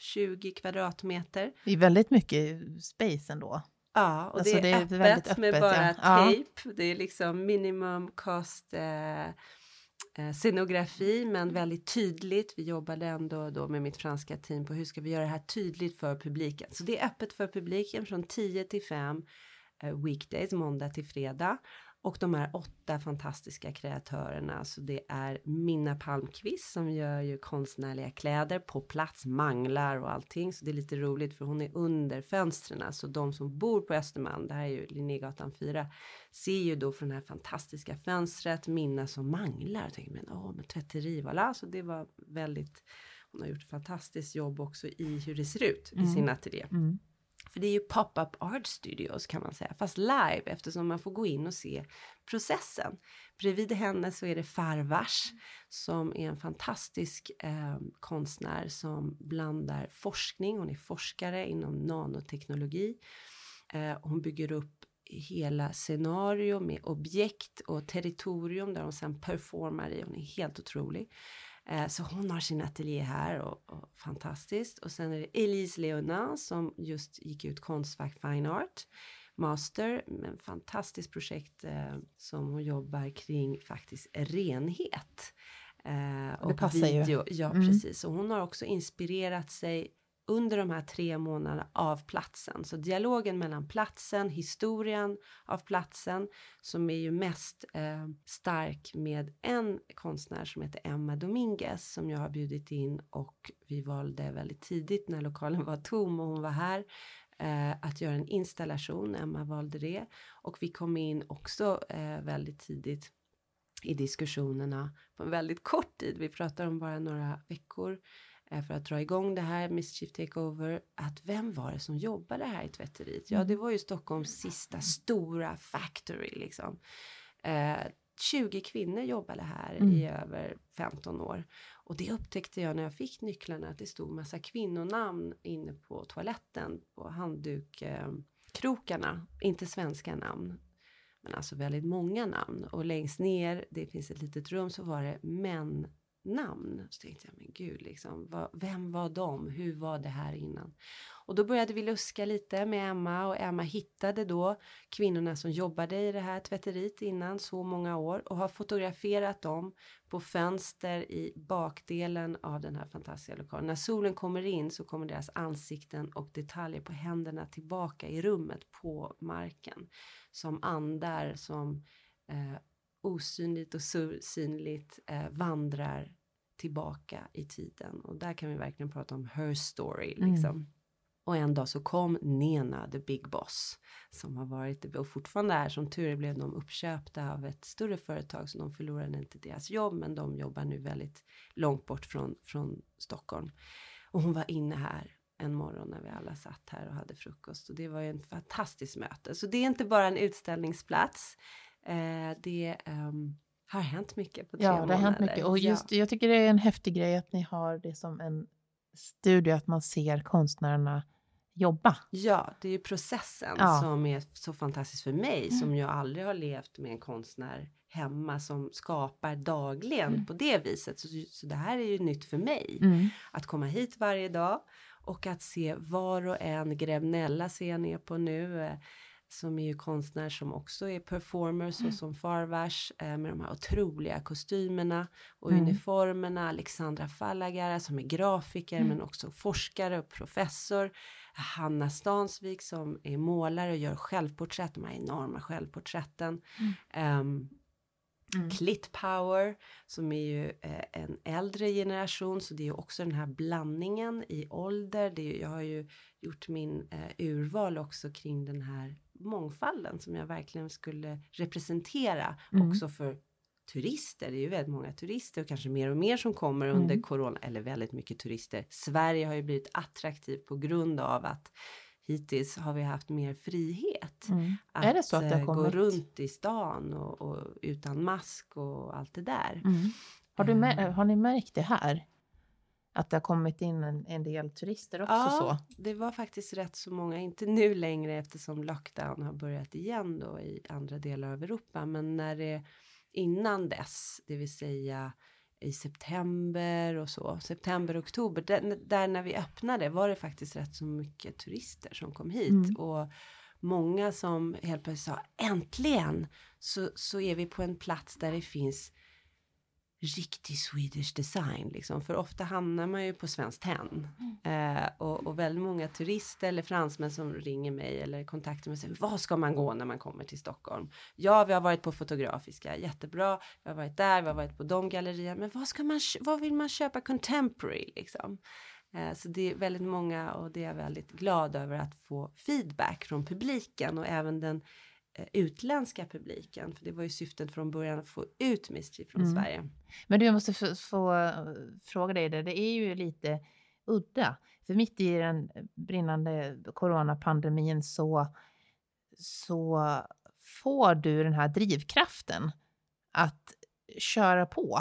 20 kvadratmeter. Det är väldigt mycket space ändå. Ja, och alltså det, är det är öppet, öppet med bara ja. tejp. Det är liksom minimum cost eh, eh, scenografi, men väldigt tydligt. Vi jobbade ändå då med mitt franska team på hur ska vi göra det här tydligt för publiken. Så det är öppet för publiken från 10 till 5 eh, weekdays, måndag till fredag. Och de här åtta fantastiska kreatörerna, så det är Minna Palmqvist som gör ju konstnärliga kläder på plats, manglar och allting. Så det är lite roligt för hon är under fönstren, så de som bor på Östermalm, det här är ju Linnégatan 4, ser ju då från det här fantastiska fönstret Minna som manglar. Och tänker, men åh, med tvätteri, voilà. Så det var väldigt, hon har gjort ett fantastiskt jobb också i hur det ser ut mm. i sin ateljé. Mm. För det är ju pop-up art studios kan man säga, fast live eftersom man får gå in och se processen. Bredvid henne så är det Farvars som är en fantastisk eh, konstnär som blandar forskning, hon är forskare inom nanoteknologi. Eh, hon bygger upp hela scenario med objekt och territorium där hon sen performar i, hon är helt otrolig. Eh, så hon har sin ateljé här och, och, fantastiskt. Och sen är det Elise Leonin som just gick ut Konstfack Fine Art Master med ett fantastiskt projekt eh, som hon jobbar kring faktiskt renhet. Eh, och det passar video. ju. Ja, mm. precis. Och hon har också inspirerat sig under de här tre månaderna av platsen. Så dialogen mellan platsen, historien av platsen som är ju mest eh, stark med en konstnär som heter Emma Dominguez som jag har bjudit in och vi valde väldigt tidigt när lokalen var tom och hon var här eh, att göra en installation. Emma valde det och vi kom in också eh, väldigt tidigt i diskussionerna på en väldigt kort tid. Vi pratar om bara några veckor för att dra igång det här Mischief Takeover, att vem var det som jobbade här i tvätteriet? Ja, mm. det var ju Stockholms sista stora factory liksom. Eh, 20 kvinnor jobbade här mm. i över 15 år. Och det upptäckte jag när jag fick nycklarna att det stod massa kvinnonamn inne på toaletten på handdukkrokarna. Eh, inte svenska namn. Men alltså väldigt många namn. Och längst ner, det finns ett litet rum, så var det män namn. Så tänkte jag, men gud, liksom, vad, vem var de? Hur var det här innan? Och då började vi luska lite med Emma och Emma hittade då kvinnorna som jobbade i det här tvätteriet innan så många år och har fotograferat dem på fönster i bakdelen av den här fantastiska lokalen. När solen kommer in så kommer deras ansikten och detaljer på händerna tillbaka i rummet på marken som andar som eh, osynligt och synligt eh, vandrar tillbaka i tiden och där kan vi verkligen prata om her story mm. liksom. Mm. Och en dag så kom Nena, the big boss, som har varit och fortfarande är. Som tur blev de uppköpta av ett större företag så de förlorade inte deras jobb, men de jobbar nu väldigt långt bort från, från Stockholm. Och hon var inne här en morgon när vi alla satt här och hade frukost och det var ju en fantastisk möte. Så det är inte bara en utställningsplats. Eh, det um, har hänt mycket på tre månader. Ja, det har hänt mycket. Och just, ja. jag tycker det är en häftig grej att ni har det som en studie, att man ser konstnärerna jobba. Ja, det är ju processen ja. som är så fantastisk för mig mm. som jag aldrig har levt med en konstnär hemma som skapar dagligen mm. på det viset. Så, så det här är ju nytt för mig. Mm. Att komma hit varje dag och att se var och en, Grävnella ser jag ner på nu, eh, som är ju konstnär som också är performer så mm. som Farvars eh, med de här otroliga kostymerna och mm. uniformerna. Alexandra Fallagara som är grafiker mm. men också forskare och professor. Hanna Stansvik som är målare och gör självporträtt, de här enorma självporträtten. Um, Mm. Clit Power som är ju eh, en äldre generation så det är ju också den här blandningen i ålder. Det är, jag har ju gjort min eh, urval också kring den här mångfalden som jag verkligen skulle representera mm. också för turister. Det är ju väldigt många turister och kanske mer och mer som kommer under mm. corona eller väldigt mycket turister. Sverige har ju blivit attraktivt på grund av att hittills har vi haft mer frihet. Mm. Att, är det så att det eh, kommit? gå runt i stan och, och utan mask och allt det där. Mm. Har, du Eh. har ni märkt det här? Att det har kommit in en, en del turister också Ja, så? det var faktiskt rätt så många, inte nu längre eftersom lockdown har börjat igen då i andra delar av Europa, men när det innan dess, det vill säga i september och så, september, oktober, där, där när vi öppnade var det faktiskt rätt så mycket turister som kom hit Mm. och många som helt plötsligt sa äntligen så, så är vi på en plats där det finns riktig Swedish design liksom. För ofta hamnar man ju på Svenskt Tenn. Eh, och, och väldigt många turister eller fransmän som ringer mig eller kontaktar mig och säger vad ska man gå när man kommer till Stockholm? Ja, vi har varit på Fotografiska, jättebra. Vi har varit där, vi har varit på de gallerierna. Men vad ska man, vad vill man köpa contemporary liksom? Eh, Så det är väldigt många och det är jag väldigt glad över att få feedback från publiken och även den utländska publiken. För det var ju syftet från början att få ut Mischief från Mm. Sverige. Men du, jag måste få, få eh, fråga dig det. Det är ju lite udda. För mitt i den brinnande coronapandemin så, så får du den här drivkraften att köra på.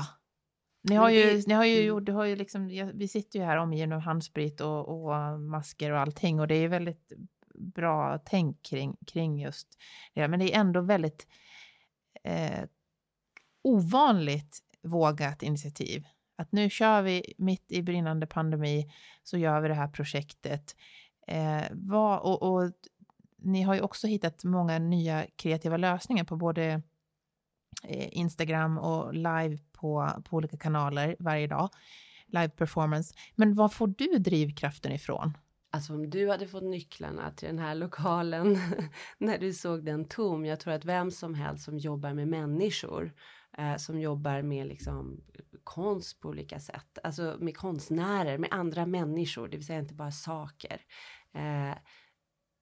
Ni har ju, det- ni har ju mm. gjort, du har ju liksom, vi sitter ju här omgivna av handsprit och, och masker och allting och det är ju väldigt bra tänk kring, kring just det. Men det är ändå väldigt eh, ovanligt vågat initiativ. Att nu kör vi mitt i brinnande pandemi så gör vi det här projektet. Eh, vad, och, och ni har ju också hittat många nya kreativa lösningar på både eh, Instagram och live på, på olika kanaler varje dag. Live performance. Men var får du drivkraften ifrån? Alltså om du hade fått nycklarna till den här lokalen när du såg den tom. Jag tror att vem som helst som jobbar med människor, eh, som jobbar med liksom konst på olika sätt, alltså med konstnärer, med andra människor, det vill säga inte bara saker. Eh,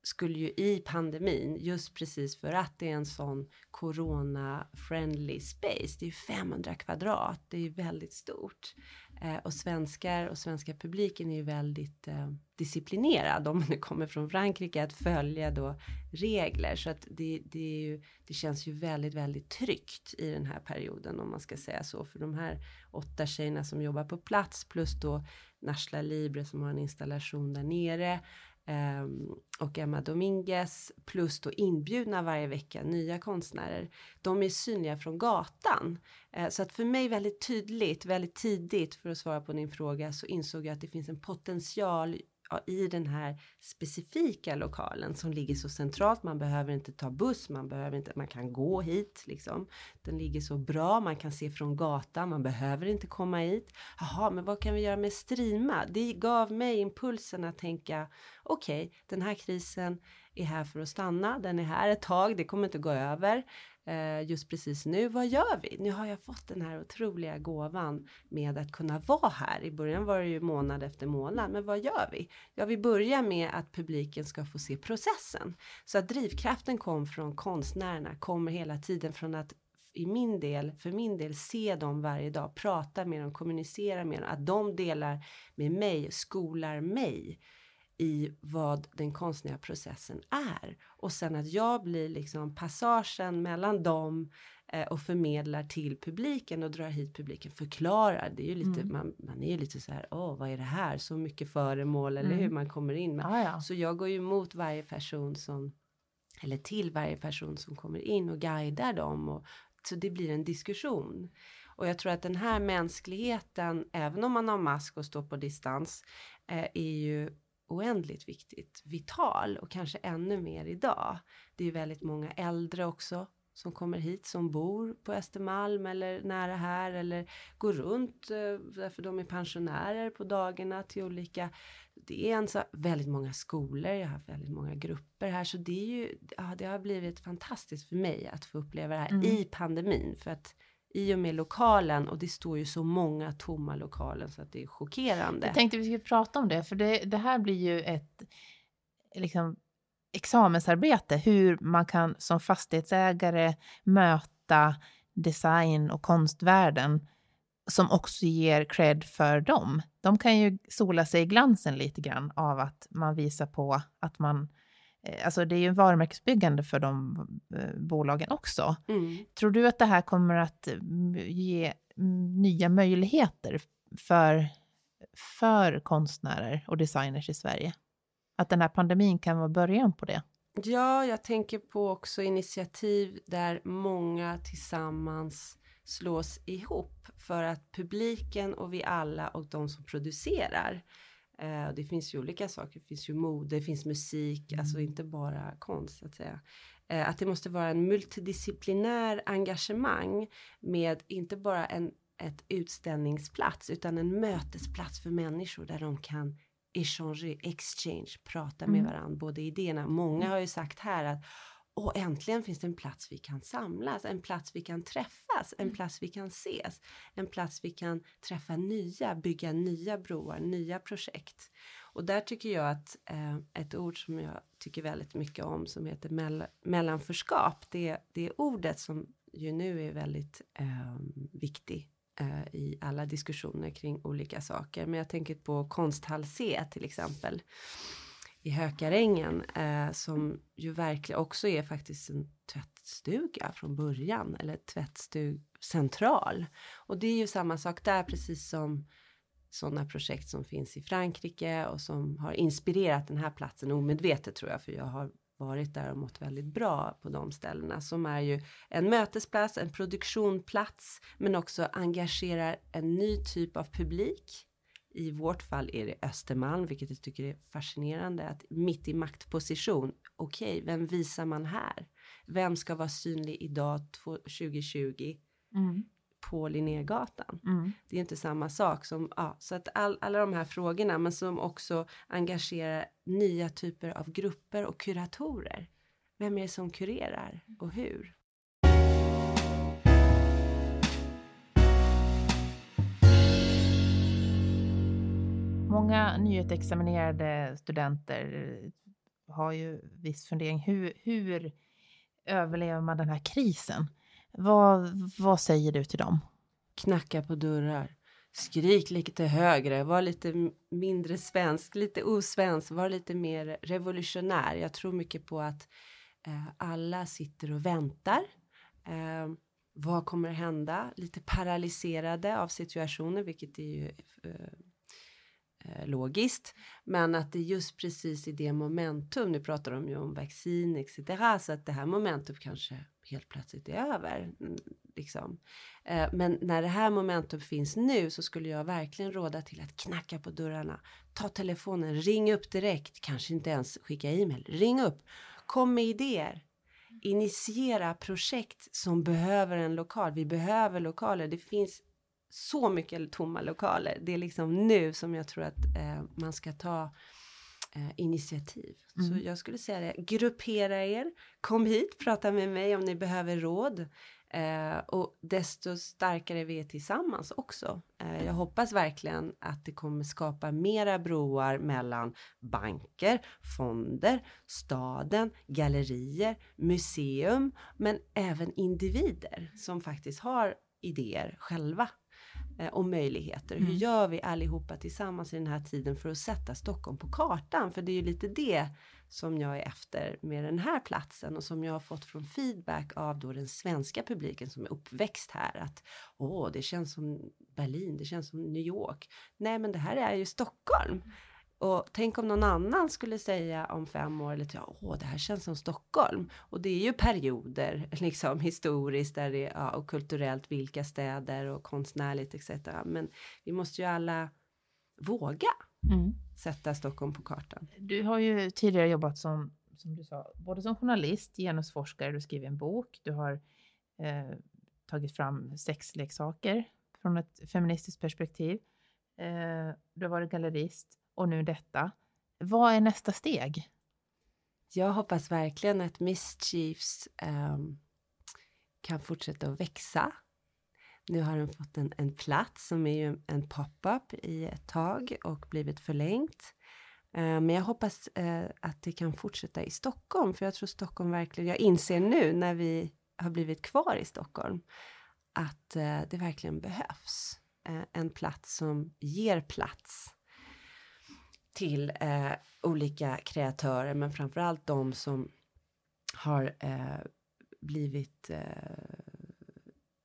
skulle ju i pandemin, just precis för att det är en sån corona-friendly space, det är ju 500 kvadrat, det är ju väldigt stort. Eh, och svenskar och svenska publiken är ju väldigt eh, disciplinerad om man nu kommer från Frankrike att följa då regler. Så att det, det, är ju, det känns ju väldigt, väldigt tryggt i den här perioden om man ska säga så. För de här åtta tjejerna som jobbar på plats plus då Nashla Libre som har en installation där nere. Ehm, och Emma Dominguez plus då inbjudna varje vecka nya konstnärer. De är synliga från gatan. Eh, så att för mig väldigt tydligt, väldigt tidigt för att svara på din fråga så insåg jag att det finns en potential ja, i den här specifika lokalen som ligger så centralt. Man behöver inte ta buss, man behöver inte, man kan gå hit liksom. Den ligger så bra, man kan se från gatan, man behöver inte komma hit. Jaha, men vad kan vi göra med streama? Det gav mig impulsen att tänka okej, den här krisen är här för att stanna. Den är här ett tag, det kommer inte gå över Eh, just precis nu. Vad gör vi? Nu har jag fått den här otroliga gåvan med att kunna vara här. I början var det ju månad efter månad, men vad gör vi? Ja, vi börjar med att publiken ska få se processen. Så att drivkraften kom från konstnärerna, kommer hela tiden från att i min del, för min del, se dem varje dag, prata med dem, kommunicera med dem, att de delar med mig, skolar mig i vad den konstnärliga processen är. Och sen att jag blir liksom passagen mellan dem eh, och förmedlar till publiken och drar hit publiken, förklarar. Det är ju lite, Mm. man, man är ju lite så här, åh vad är det här? Så mycket föremål eller Mm. hur man kommer in. Men, Ja, ja. Så jag går ju emot varje person som, eller till varje person som kommer in och guidar dem. Och, så det blir en diskussion. Och jag tror att den här mänskligheten, även om man har mask och står på distans, eh, är ju oändligt viktigt, vital och kanske ännu mer idag. Det är väldigt många äldre också som kommer hit som bor på Östermalm eller nära här eller går runt eh, därför de är pensionärer på dagarna till olika det är en så väldigt många skolor, jag har haft väldigt många grupper här så det är ju, ja, det har blivit fantastiskt för mig att få uppleva det här Mm. i pandemin för att i och med lokalen och det står ju så många tomma lokaler så att det är chockerande. Jag tänkte vi skulle prata om det, för det, det här blir ju ett liksom, examensarbete, hur man kan som fastighetsägare möta design och konstvärlden som också ger cred för dem. De kan ju sola sig i glansen lite grann av att man visar på att man Alltså det är ju varumärkesbyggande för de eh, bolagen också. Mm. Tror du att det här kommer att mm, ge mm, nya möjligheter för, för konstnärer och designers i Sverige? Att den här pandemin kan vara början på det? Ja, jag tänker på också initiativ där många tillsammans slås ihop för att publiken och vi alla och de som producerar eh, det finns ju olika saker, det finns ju mode, det finns musik, mm. alltså inte bara konst så att säga. Eh, att det måste vara en multidisciplinär engagemang med inte bara en ett utställningsplats utan en mötesplats för människor där de kan échanger, exchange, prata med mm. varandra, både idéerna. Många har ju sagt här att och äntligen finns det en plats vi kan samlas, en plats vi kan träffas, en mm. plats vi kan ses, en plats vi kan träffa nya, bygga nya broar, nya projekt. Och där tycker jag att eh, ett ord som jag tycker väldigt mycket om som heter mell mellanförskap, det, det är ordet som ju nu är väldigt eh, viktig eh, i alla diskussioner kring olika saker. Men jag tänker på Konsthall C till exempel i Hökarängen eh, som ju verkligen också är faktiskt en tvättstuga från början eller tvättstugcentral. Och det är ju samma sak där precis som sådana projekt som finns i Frankrike och som har inspirerat den här platsen omedvetet tror jag för jag har varit där och mått väldigt bra på de ställena som är ju en mötesplats, en produktionplats men också engagerar en ny typ av publik i vårt fall är det Östermalm, vilket jag tycker är fascinerande att mitt i maktposition, okej, okay, vem visar man här? Vem ska vara synlig idag 2020 mm. på Linnégatan? Mm. Det är inte samma sak som, ja, så att all, alla de här frågorna, men som också engagerar nya typer av grupper och kuratorer. Vem är det som kurerar och hur? Många nyutexaminerade studenter har ju viss fundering. Hur, hur överlever man den här krisen? Vad, vad säger du till dem? Knacka på dörrar. Skrik lite högre, var lite mindre svensk, lite osvensk, var lite mer revolutionär. Jag tror mycket på att eh, alla sitter och väntar. Eh, vad kommer att hända? Lite paralyserade av situationen, vilket är ju Eh, Eh, logiskt. Men att det just precis i det momentum, nu pratar de ju om vaccin etc. Så att det här momentum kanske helt plötsligt är över. Mm, liksom. Eh, men när det här momentum finns nu så skulle jag verkligen råda till att knacka på dörrarna. Ta telefonen, ring upp direkt, kanske inte ens skicka e-mail. Ring upp, kom med idéer. Initiera projekt som behöver en lokal. Vi behöver lokaler. Det finns så mycket tomma lokaler. Det är liksom nu som jag tror att eh, man ska ta eh, initiativ. Mm. Så jag skulle säga det, gruppera er, kom hit, prata med mig om ni behöver råd. Eh, och desto starkare vi är tillsammans också. Eh, jag hoppas verkligen att det kommer skapa mera broar mellan banker, fonder, staden, gallerier, museum, men även individer som faktiskt har idéer själva och möjligheter. Mm. Hur gör vi allihopa tillsammans i den här tiden för att sätta Stockholm på kartan? För det är ju lite det som jag är efter med den här platsen och som jag har fått från feedback av då den svenska publiken som är uppväxt här. Att åh, det känns som Berlin, det känns som New York. Nej, men det här är ju Stockholm. Och tänk om någon annan skulle säga om fem år eller ja, åh, det här känns som Stockholm. Och det är ju perioder, liksom historiskt där det, ja, och kulturellt, vilka städer och konstnärligt etc. Men vi måste ju alla våga mm. sätta Stockholm på kartan. Du har ju tidigare jobbat som, som du sa, både som journalist, genusforskare, du skriver en bok, du har eh, tagit fram sexleksaker från ett feministiskt perspektiv. Eh, du har varit gallerist och nu detta. Vad är nästa steg? Jag hoppas verkligen att Mischiefs um, ehm, kan fortsätta att växa. Nu har den fått en, en plats som är ju en pop-up i ett tag och blivit förlängt. Eh, men jag hoppas eh, att det kan fortsätta i Stockholm, för jag tror Stockholm verkligen, jag inser nu när vi har blivit kvar i Stockholm, att eh, det verkligen behövs. en plats som ger plats till eh, olika kreatörer, men framförallt de som har eh, blivit eh,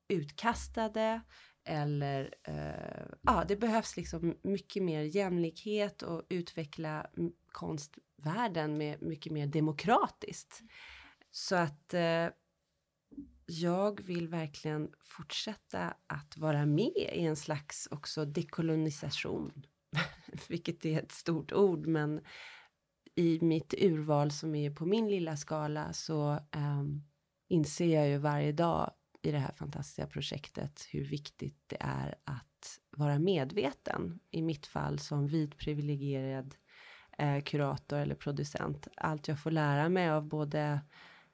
utkastade eller eh, ja, det behövs liksom mycket mer jämlikhet och utveckla konstvärlden med mycket mer demokratiskt. Så att eh, jag vill verkligen fortsätta att vara med i en slags också dekolonisation. Vilket är ett stort ord, men i mitt urval som är på min lilla skala så um, inser jag ju varje dag i det här fantastiska projektet hur viktigt det är att vara medveten. I mitt fall som vit privilegierad eh, kurator eller producent. Allt jag får lära mig av både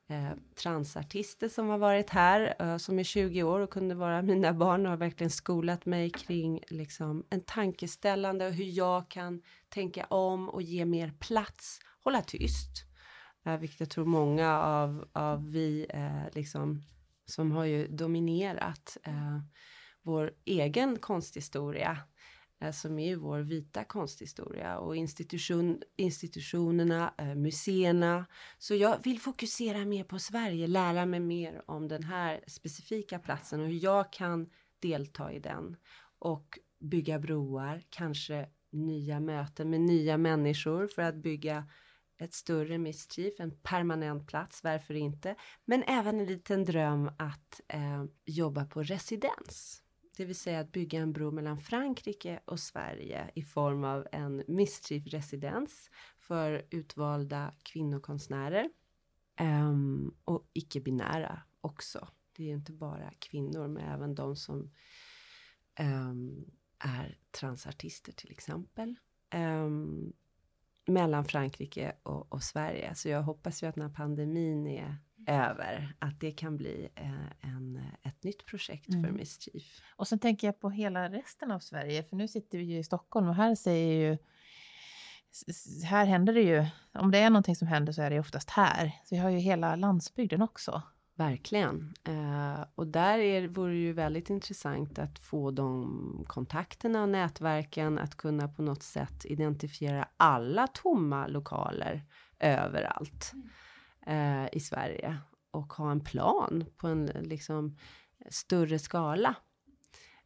eh, transartister som har varit här, eh, som är 20 år och kunde vara mina barn och har verkligen skolat mig kring liksom, en tankeställande och hur jag kan tänka om och ge mer plats, hålla tyst. Eh, vilket jag tror många av, av vi eh, liksom, som har ju dominerat eh, vår egen konsthistoria Eh, som är vår vita konsthistoria och institution, institutionerna, eh, museerna. Så jag vill fokusera mer på Sverige, lära mig mer om den här specifika platsen och hur jag kan delta i den och bygga broar, kanske nya möten med nya människor för att bygga ett större mischief, en permanent plats, varför inte? Men även en liten dröm att eh, jobba på residens det vill säga att bygga en bro mellan Frankrike och Sverige i form av en mischief-residens för utvalda kvinnokonstnärer. Um, och icke-binära också. Det är inte bara kvinnor, men även de som um, är transartister till exempel. Um, mellan Frankrike och, och, Sverige. Så jag hoppas ju att när pandemin är över, att det kan bli eh, en, ett nytt projekt mm. för Mischief. Och sen tänker jag på hela resten av Sverige, för nu sitter vi ju i Stockholm och här säger ju här händer det ju, om det är någonting som händer så är det oftast här. Så vi har ju hela landsbygden också. Verkligen. Eh, och där är, vore det ju väldigt intressant att få de kontakterna och nätverken att kunna på något sätt identifiera alla tomma lokaler överallt eh, i Sverige och ha en plan på en liksom större skala.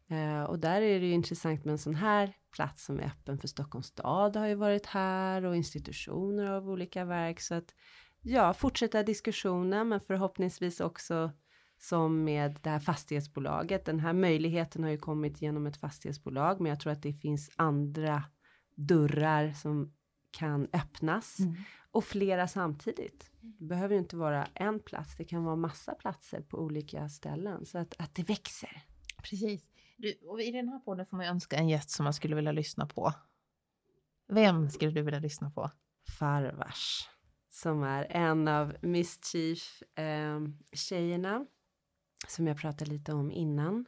Eh, och där är det ju intressant med en sån här plats som är öppen för Stockholms stad har ju varit här och institutioner av olika verk så att ja, fortsätta diskussionen, men förhoppningsvis också som med det här fastighetsbolaget. Den här möjligheten har ju kommit genom ett fastighetsbolag, men jag tror att det finns andra dörrar som kan öppnas mm. och flera samtidigt. Det behöver inte vara en plats, det kan vara massa platser på olika ställen så att, att det växer. Precis. Du, och I den här podden får man önska en gäst som man skulle vilja lyssna på. Vem skulle du vilja lyssna på? Farvars som är en av Mischief eh, tjejerna som jag pratade lite om innan,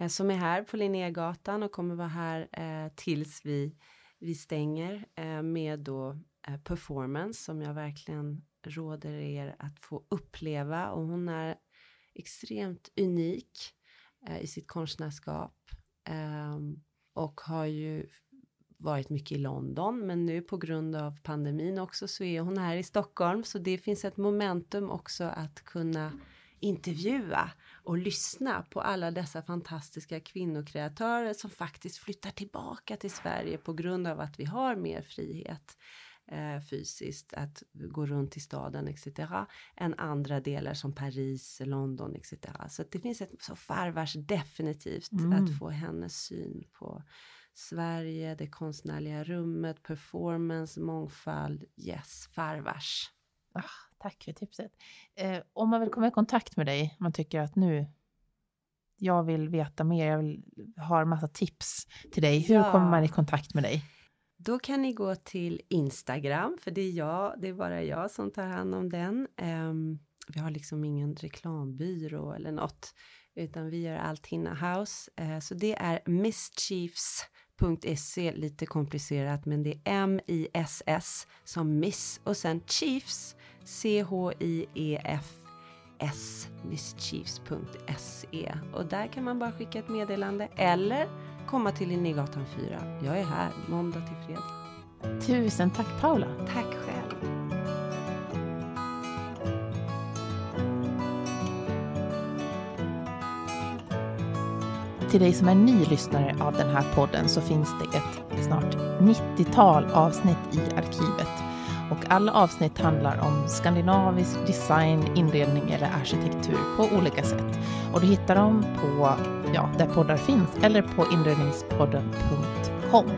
eh, som är här på Linnégatan och kommer vara här eh, tills vi, vi stänger eh, med då eh, performance som jag verkligen råder er att få uppleva. Och hon är extremt unik eh, i sitt konstnärskap ehm, och har ju varit mycket i London, men nu på grund av pandemin också så är hon här i Stockholm, så det finns ett momentum också att kunna intervjua och lyssna på alla dessa fantastiska kvinnokreatörer som faktiskt flyttar tillbaka till Sverige på grund av att vi har mer frihet eh, fysiskt att gå runt i staden etc. än andra delar som Paris, London etc. Så det finns ett så farvars definitivt mm. att få hennes syn på Sverige, det konstnärliga rummet, performance, mångfald, yes, farvars. Ah, tack för tipset. Eh, om man vill komma i kontakt med dig, man tycker att nu, jag vill veta mer, jag vill ha en massa tips till dig. Hur ja. kommer man i kontakt med dig? Då kan ni gå till Instagram, för det är jag, det är bara jag som tar hand om den. Um, vi har liksom ingen reklambyrå eller något, utan vi gör allt in house. Uh, så det är Mischiefs .se, lite komplicerat, men det är M-I-S-S som Miss och sen Chiefs, C-H-I-E-F-S, misschiefs.se och där kan man bara skicka ett meddelande eller komma till Linnégatan 4. Jag är här måndag till fredag. Tusen tack Paula. Tack själv. Till dig som är ny lyssnare av den här podden så finns det ett snart 90-tal avsnitt i arkivet. Och alla avsnitt handlar om skandinavisk design, inredning eller arkitektur på olika sätt. Och du hittar dem på, ja, där poddar finns eller på inredningspodden.com.